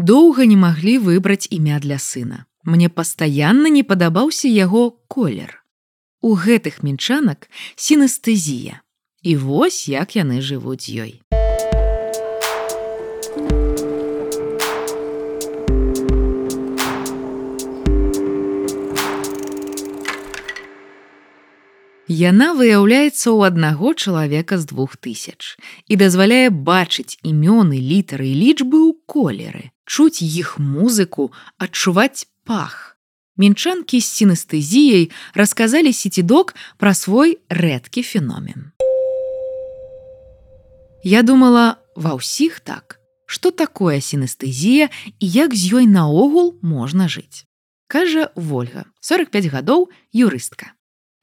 Доўга не маглі выбраць імя для сына. Мне пастаянна не падабаўся яго колер. У гэтых мінчанак сінестэзія. І вось як яны жывуць ёй. Яна выяўляецца ў аднаго чалавека з двух тысяч і дазваляе бачыць імёны літары і лічбы ў колеры, чуць іх музыку, адчуваць пах. Мінчанкі з сінестэзіяй расказалі сецідок пра свой рэдкі феномен. Я думала ва ўсіх так, што такое сінестэзія і як з ёй наогул можна жыць. Кажа Вольга, 45 гадоў юрыстка.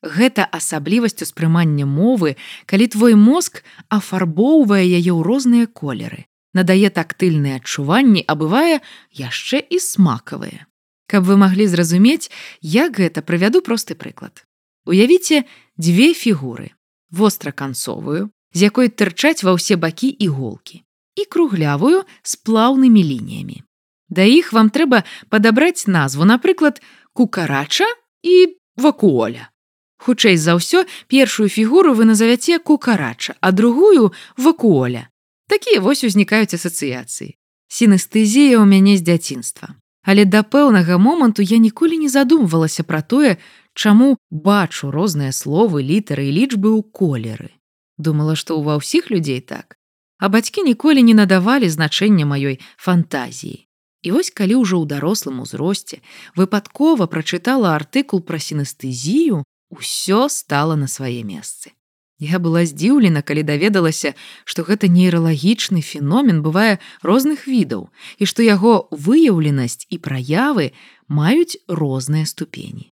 Гэта асаблівасць успрымання мовы, калі твой мозг афарбоўвае яе ў розныя колеры, надае тактыльныя адчуванні, а бывае яшчэ і смакавыя. Каб вы маглі зразумець, як гэта правяду просты прыклад. Уявіце дзве фігуры: востраканцовую, з якой тырчаць ва ўсе бакі іголкі і круглявую з плаўнымі лініямі. Да іх вам трэба падабраць назву, напрыклад, кукарача і вакуоля. Хутчэй за ўсё першую фігуру вы назавяце кукарача, а другую вакуоля. Такія вось узнікаюць асацыяцыі. Сінестэзія ў мяне з дзяцінства. Але да пэўнага моманту я ніколі не задумвалася пра тое, чаму бачу розныя словы, літары і лічбы ў колеры. Думала, што ва ўсіх людзей так. А бацькі ніколі не надавалі значэння маёй фантазіі. І вось калі ўжо ў дарослым узросце выпадкова прачытала артыкул пра сінестэзію, Усё стало на свае месцы. Я была здзіўлена, калі даведалася, што гэта нейралагічны феномен бывае розных відаў і што яго выяўленасць і праявы маюць розныя ступені.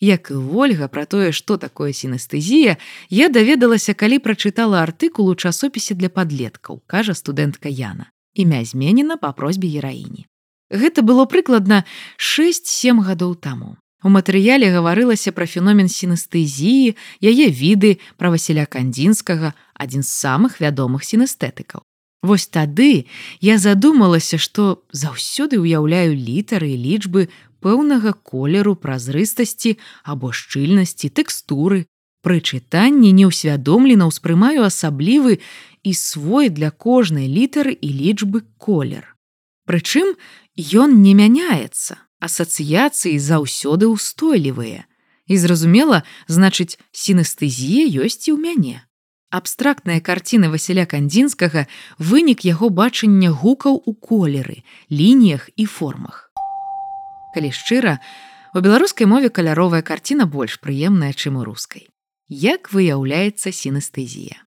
Як і Вольга пра тое, што такое сінестэзія, я даведалася, калі прачытала артыкул у часопісе для падлеткаў, кажа студэнтка Яна. Імя зменена па просьбе гераіні. Гэта было прыкладна 6-7 гадоў таму. У матэрыяле гаварылася пра феномен сінестэзіі, яе віды пра Васіля кандзінскага, адзін з самых вядомых сінестэтыкаў. Вось тады я задумалася, што заўсёды ўяўляю літары і лічбы пэўнага колеру празрыстасці або шчыльнасці тэкстуры. Пры чытанні неўсвядомлена ўспрымаю асаблівы і свой для кожнай літары і лічбы колер. Прычым ён не мяняецца, асацыяцыі заўсёды ўстойлівыя. І зразумела, значыць, сінестэзія ёсць і ў мяне. Абстрактная карціна Васіля кандзінскага вынік яго бачання гукаў у колеры, лініях і формах. Калі шчыра, у беларускай мове каляровая карціна больш прыемная, чым у рускай. Як выяўляецца сінестэзія?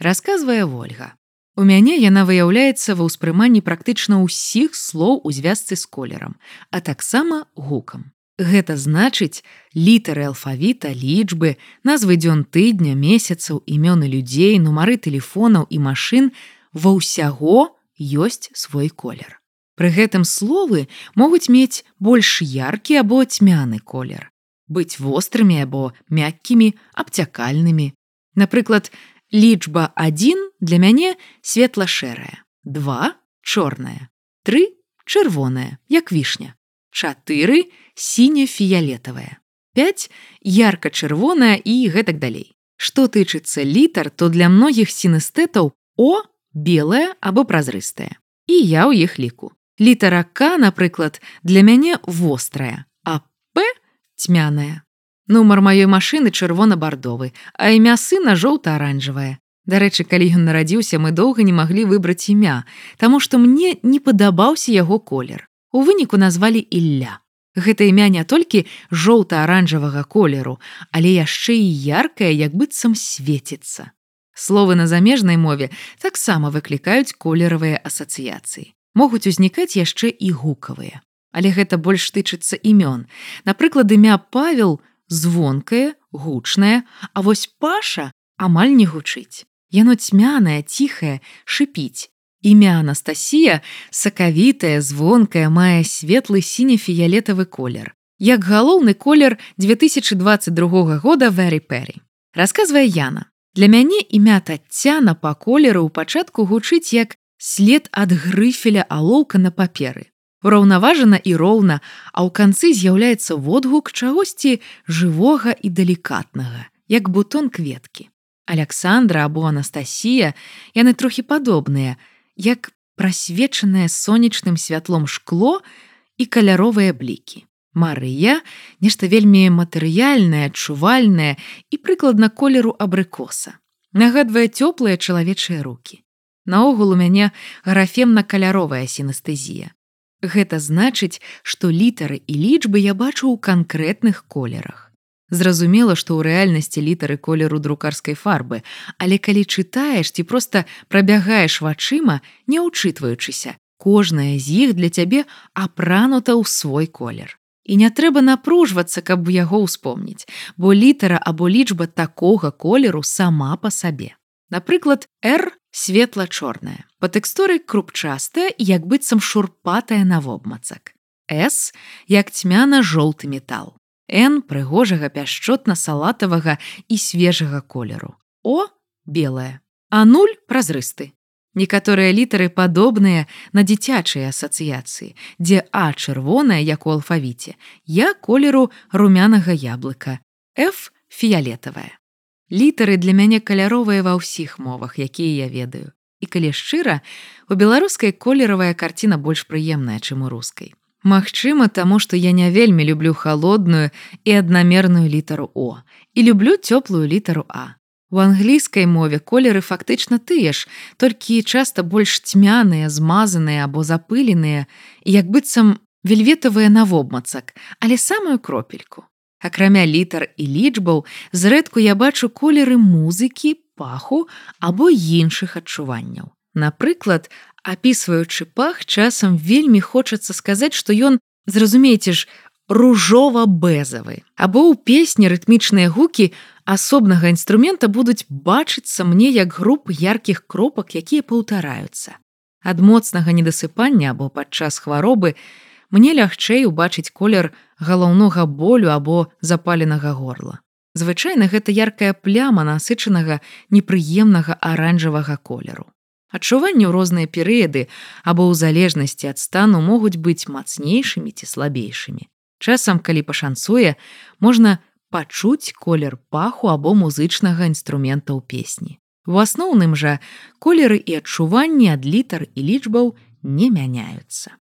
Расказвае Вольга. У мяне яна выяўляецца ва ўспрыманні практычна ўсіх слоў у звязцы з колерам, а таксама гукам. Гэта значыць літары алфавіта, лічбы, назвы дзён тыдня, месяцаў, імёны людзей, нумары тэлефонаў і машын ва ўсяго ёсць свой колер. Пры гэтым словы могуць мець больш яркі або цьмяны колер, быць вострымі або мяккімі, абцякальнымі. Напрыклад, лічба 1 для мяне светла-шэрая, два чорная, три чырвоная, як вішня, чатыры сіне-фіялетавая, 5 ярка-чырвоная і гэтак далей. Што тычыцца літар, то для многіх сінестэтаў о белая або празрыстая. І я ў іх ліку. Літара К, напрыклад, для мяне вострая, а П цьмяная. Нумар маёй машыны чырвона-бардовы, а імя сына жоўта-аранжавае. Дарэчы, калі ён нарадзіўся, мы доўга не маглі выбраць імя, таму што мне не падабаўся яго колер. У выніку назвалі Ілля. Гэта імя не толькі жоўта-аранжавага колеру, але яшчэ і яркае, як быццам свеціцца. Словы на замежнай мове таксама выклікаюць колеравыя асацыяцыі. Могуць узнікаць яшчэ і гукавыя. Але гэта больш тычыцца імён. Напрыклад, імя Павел, звонкае, гучнае, а вось паша амаль не гучыць. Яно цьмянае, ціхае, шыпіць. Імя Анастасія сакавітая, звонкая, мае светлы сіне-фіялетавы колер. Як галоўны колер 2022 года Вэрі Пэрі. Расказвае Яна. Для мяне імя Тацяна па колеру ў пачатку гучыць як след ад грыфеля алоўка на паперы. Ураўнаважана і роўна, а ў канцы з'яўляецца водгук чагосьці жывога і далікатнага, як бутон кветкі. Александра або Анастасія яны трохі падобныя, як прасвечанае сонечным святлом шкло і каляровыя блікі. Марыя нешта вельмі матэрыяльнае, адчувальнае і прыкладна колеру абрыкоса. Нагадвае цёплыя чалавечыя руки. Наогул у мяне графемна-каляровая сінестэзія. Гэта значыць, што літары і лічбы я бачу ў канкрэтных колерах. Зразумела, што ў рэальнасці літары колеру друкарскай фарбы, але калі чытаеш ці проста прабягаеш вачыма, не ўчытваючыся, кожная з іх для цябе апранута ў свой колер. І не трэба напружвацца, каб яго ўспомніць, бо літара або лічба такога колеру сама па сабе. Напрыклад, R светла-чорная, па тэксторы крупчастая, як быццам шурпатая навобмацак. S як цьмяна-жоўты метал. Н прыгожага пяшчотна-салатавага і свежага колеру. О белая, а нуль празрысты. Некаторыя літары падобныя на дзіцячыя асацыяцыі, дзе А чырвоная, як у алфавіце, я колеру румянага яблыка, F фіялетавая. Літары для мяне каляровыя ва ўсіх мовах, якія я ведаю. І калі шчыра, у беларускай колеравая карціна больш прыемная, чым у рускай. Магчыма, таму што я не вельмі люблю халодную і аднамерную літару О і люблю цёплую літару А. У англійскай мове колеры фактычна тыя ж, толькі часта больш цьмяныя, змазаныя або запыленыя, як быццам вельветавыя навобмацак, але самую кропельку. Акрамя літар і лічбаў, зрэдку я бачу колеры музыкі, паху або іншых адчуванняў. Напрыклад, апісваючы пах часам вельмі хочацца сказаць, што ён зразумееце ж ружова-бэзавы або ў песні рытмічныя гукі асобнага інструмента будуць бачыцца мне як груп яркіх кропак, якія паўтараюцца. Ад моцнага недасыпання або падчас хваробы мне лягчэй убачыць колер галаўнога болю або запаленага горла. Звычайна гэта яркая пляма насычанага непрыемнага аранжавага колеру. Адчуванні ў розныя перыяды або ў залежнасці ад стану могуць быць мацнейшымі ці слабейшымі. Часам, калі пашанцуе, можна пачуць колер паху або музычнага інструмента ў песні. У асноўным жа колеры і адчуванні ад літар і лічбаў не мяняюцца.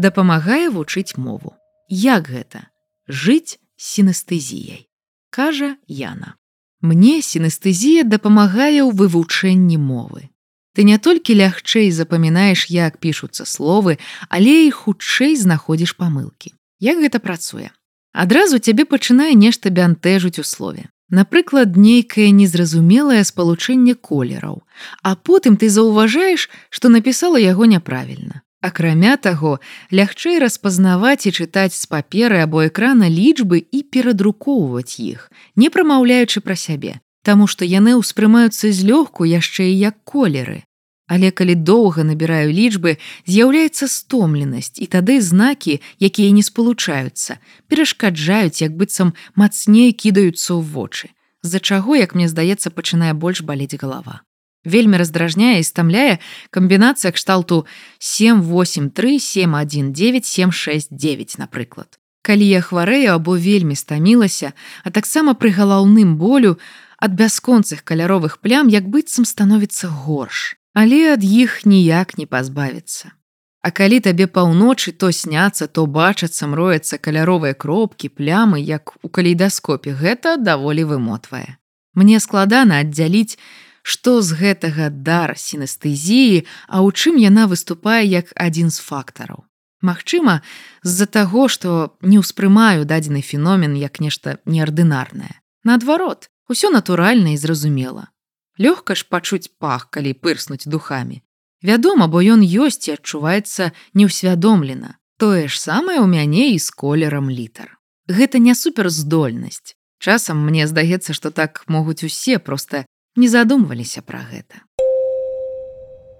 Дапамагае вучыць мову. Як гэта? Жыць сінестэзіяй, кажа Яна. Мне сінестэзія дапамагае ў вывучэнні мовы. Ты не толькі лягчэй запамінаеш, як пішуцца словы, але і хутчэй знаходзіш памылкі. Як гэта працуе? Адразу цябе пачынае нешта бянтэжыць у слове. Напрыклад, нейкае незразумелае спалучэнне колераў, а потым ты заўважаеш, што напісала яго няправільна. Акрамя таго, лягчэй распазнаваць і чытаць з паперы або экрана лічбы і перадрукоўваць іх, не прамаўляючы пра сябе, Таму што яны ўспрымаюцца злёгку яшчэ і як колеры. Але калі доўга набіраю лічбы, з'яўляецца стомленасць і тады знакі, якія не спалучаюцца, перашкаджаюць, як быццам мацней кідаюцца ў вочы. З-за чаго, як мне здаецца, пачынае больш балець галава. Вельмі раздражняе і стамляе камбінацыя кшталту 783719769, напрыклад. Калі я хварэю або вельмі стамілася, а таксама пры галаўным болю ад бясконцых каляровых плям як быццам становіцца горш, але ад іх ніяк не пазбавіцца. А калі табе паўночы то сняцца, то бачацца мроецца каляровыя кропкі, плямы, як у калейдаскопе гэта даволі вымотвае. Мне складана аддзяліць, што з гэтага дар сінестэзіі, а ў чым яна выступае як адзін з фактараў. Магчыма, з-за таго, што не ўспрымаю дадзены феномен як нешта неардынарнае. Наадварот, усё натуральна і зразумела. Лёгка ж пачуць пах, калі пырснуць духамі. Вядома, бо ён ёсць і адчуваецца неўсвядомлена. Тое ж самае ў мяне і з колерам літар. Гэта не суперздольнасць. Часам мне здаецца, што так могуць усе проста не задумваліся пра гэта.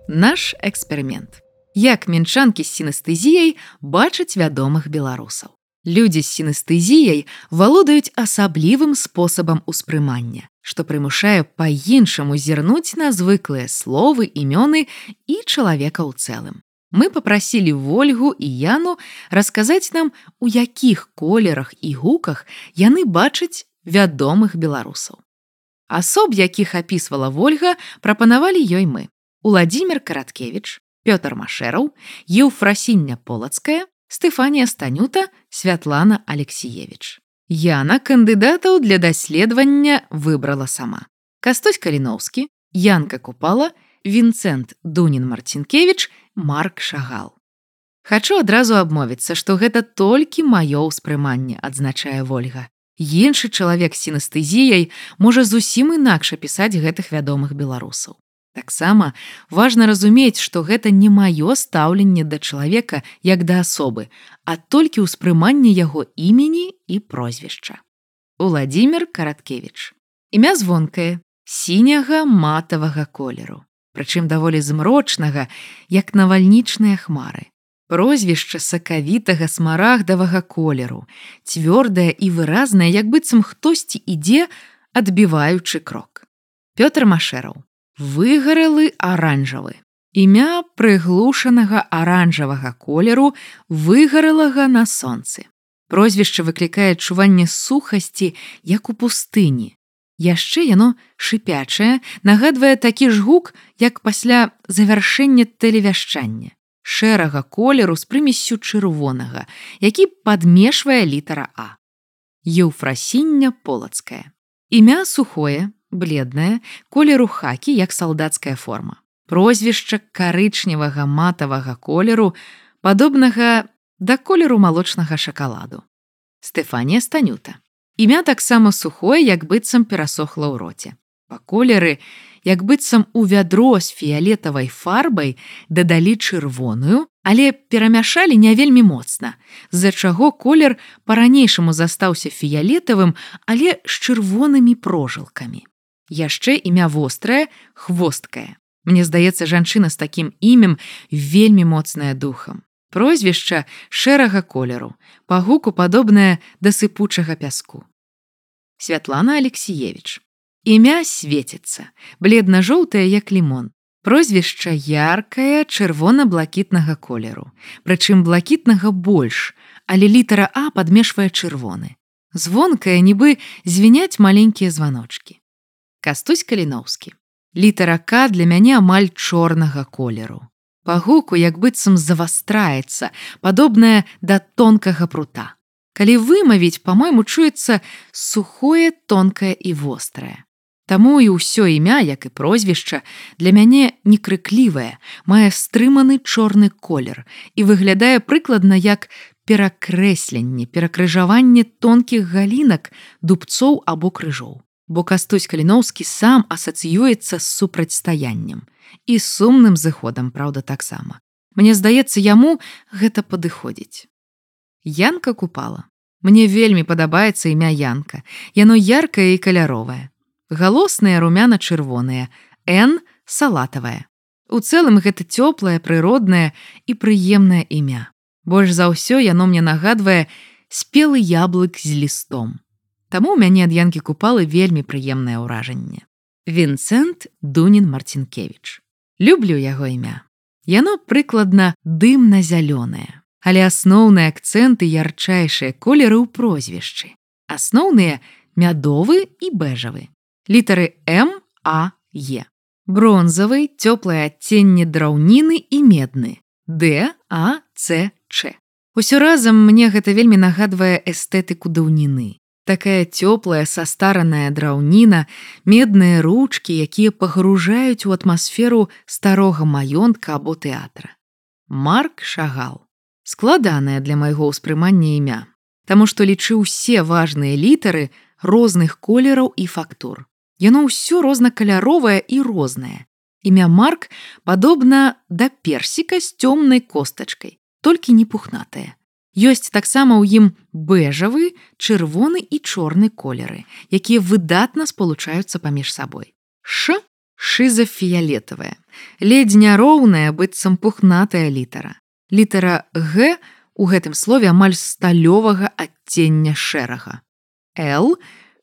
Наш эксперымент. Як мінчанкі з сінестэзіяй бачаць вядомых беларусаў. Людзі з сінестэзіяй валодаюць асаблівым спосабам успрымання. што прымушае па-іншаму зірнуць на звыклыя словы, імёны і чалавека ў цэлым. Мы попрасілі ольгу і яну расказаць нам, у якіх колерах і гуках яны бачаць вядомых беларусаў. Асоб, якіх апісвала ольга, прапанавалі ёй мы. Уладзімир Караткевич, Пётр Машэраў, Еўфрасіння полацкая, Стэфанія Станюта, Святлана Алексеевич. Яна кандыдатаў для даследавання выбрала сама. Кастусь Каліноўскі, Янка Купала, Вінцэнт Дунін Марцінкевич, Марк Шагал. Хачу адразу абмовіцца, што гэта толькі маё ўспрыманне, адзначае Вольга. Іншы чалавек з сінестэзіяй можа зусім інакш апісаць гэтых вядомых беларусаў. Таксама важна разумець, што гэта не маё стаўленне да чалавека як да асобы, а толькі ўспрыманне яго імені і прозвішча. Уладзімир Караткевич. Імя звонкае, сіняга матавага колеру, прычым даволі змрочнага, як навальнічныя хмары. Прозвішча сакавітага смарагдавага колеру, цвёрдае і выразнае, як быццам хтосьці ідзе, адбіваючы крок. Пётр Машэраў выгарэлы аранжавы. Імя прыглушанага аранжавага колеру выгарэлага на сонцы. Прозвішча выклікае адчуванне сухасці, як у пустыні. Яшчэ яно шыпячае, нагадвае такі ж гук, як пасля завяршэння тэлевяшчання, шэрага колеру з прымессю чырвонага, які падмешвае літара А. Еўфрасіння полацкае. Імя сухое, бледная, колеру хакі як салдацкая форма. Прозвішча карычневага матавага колеру, падобнага да колеру малочнага шакаладу. Стэфанія станюта. Імя таксама сухое, як быццам перасохла ў роце. Па колеры, як быццам у вядро з фіялетавай фарбай дадалі чырвоную, але перамяшалі не вельмі моцна, з-за чаго колер па-ранейшаму застаўся фіялетавым, але з чырвонымі прожылкамі яшчэ імя вострае хвосткае Мне здаецца жанчына з такім імем вельмі моцная духам. Прозвішча шэрага колеру па гуку падобнае да сыпучага пяску. Святлана алексеевич імя светіцца бледна-жоўтае як лімон прозвішча яркае чырвона-блакітнага колеру прычым блакітнага больш але літара а падмешвае чырвоны звонкая нібы звіняць маленькія званочки Кастусь каліноўскі. Літарака для мяне амаль чорнага колеру. Па гуку як быццам завастраецца, падобнае да тонкага прута. Калі вымавіць, па-мойму, чуецца сухое, тонкае і вострае. Таму і ўсё імя, як і прозвішча, для мяне некрыклівае, мае стрыманы чорны колер і выглядае прыкладна як перакрэсленне, перакрыжаванне тонкіх галінак, дубцоў або крыжоў бо кастусь каліноўскі сам асацыюецца з супрацьстаяннем і сумным зыходам праўда таксама. Мне здаецца яму гэта падыходзіць. Янка купала. Мне вельмі падабаецца імя янка. Яно яркае і каляровае. Галосныя румяна-чырвоныя, Н салатавая. У цэлым гэта цёплае, прыроднае і прыемнае імя. Больш за ўсё яно мне нагадвае спелы яблык з лістом. Таму ў мяне ад янкі купалы вельмі прыемнае ўражанне. Вінцэнт Дунін Марцінкевич. Люблю яго імя. Яно прыкладна дымна-зялёнае, але асноўныя акцэнты ярчайшыя колеры ў прозвішчы. Асноўныя мядовы і бэжавы. Літары М А Е. Бронзавы, цёплае адценне драўніны і медны. Д А Ц Ч. Усё разам мне гэта вельмі нагадвае эстэтыку даўніны такая цёплая састараная драўніна, медныя ручкі, якія пагружаюць у атмасферу старога маёнтка або тэатра. Марк шагал. Складанае для майго ўспрымання імя, Таму што лічы ўсе важныя літары розных колераў і фактур. Яно ўсё рознакаляровае і рознае. Імя Марк падобна да персіка з цёмнай костачкай, толькі не пухнатае. Ёсць таксама ў ім бэжавы, чырвоны і чорны колеры, якія выдатна спалучаюцца паміж сабой. Ш шызафіялетавая, ледзь няроўная быццам пухнатая літара. Літара Г у гэтым слове амаль сталёвага адцення шэрага. Л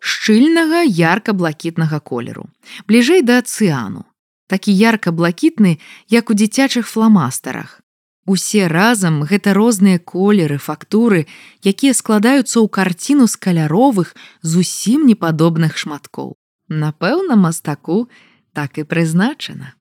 шчыльнага ярка-блакітнага колеру, бліжэй да цыану. Такі ярка-блакітны, як у дзіцячых фламастарах. Усе разам гэта розныя колеры, фактуры, якія складаюцца ў карціну з каляровых зусім непадобных шматкоў. Напэўна, мастаку так і прызначана.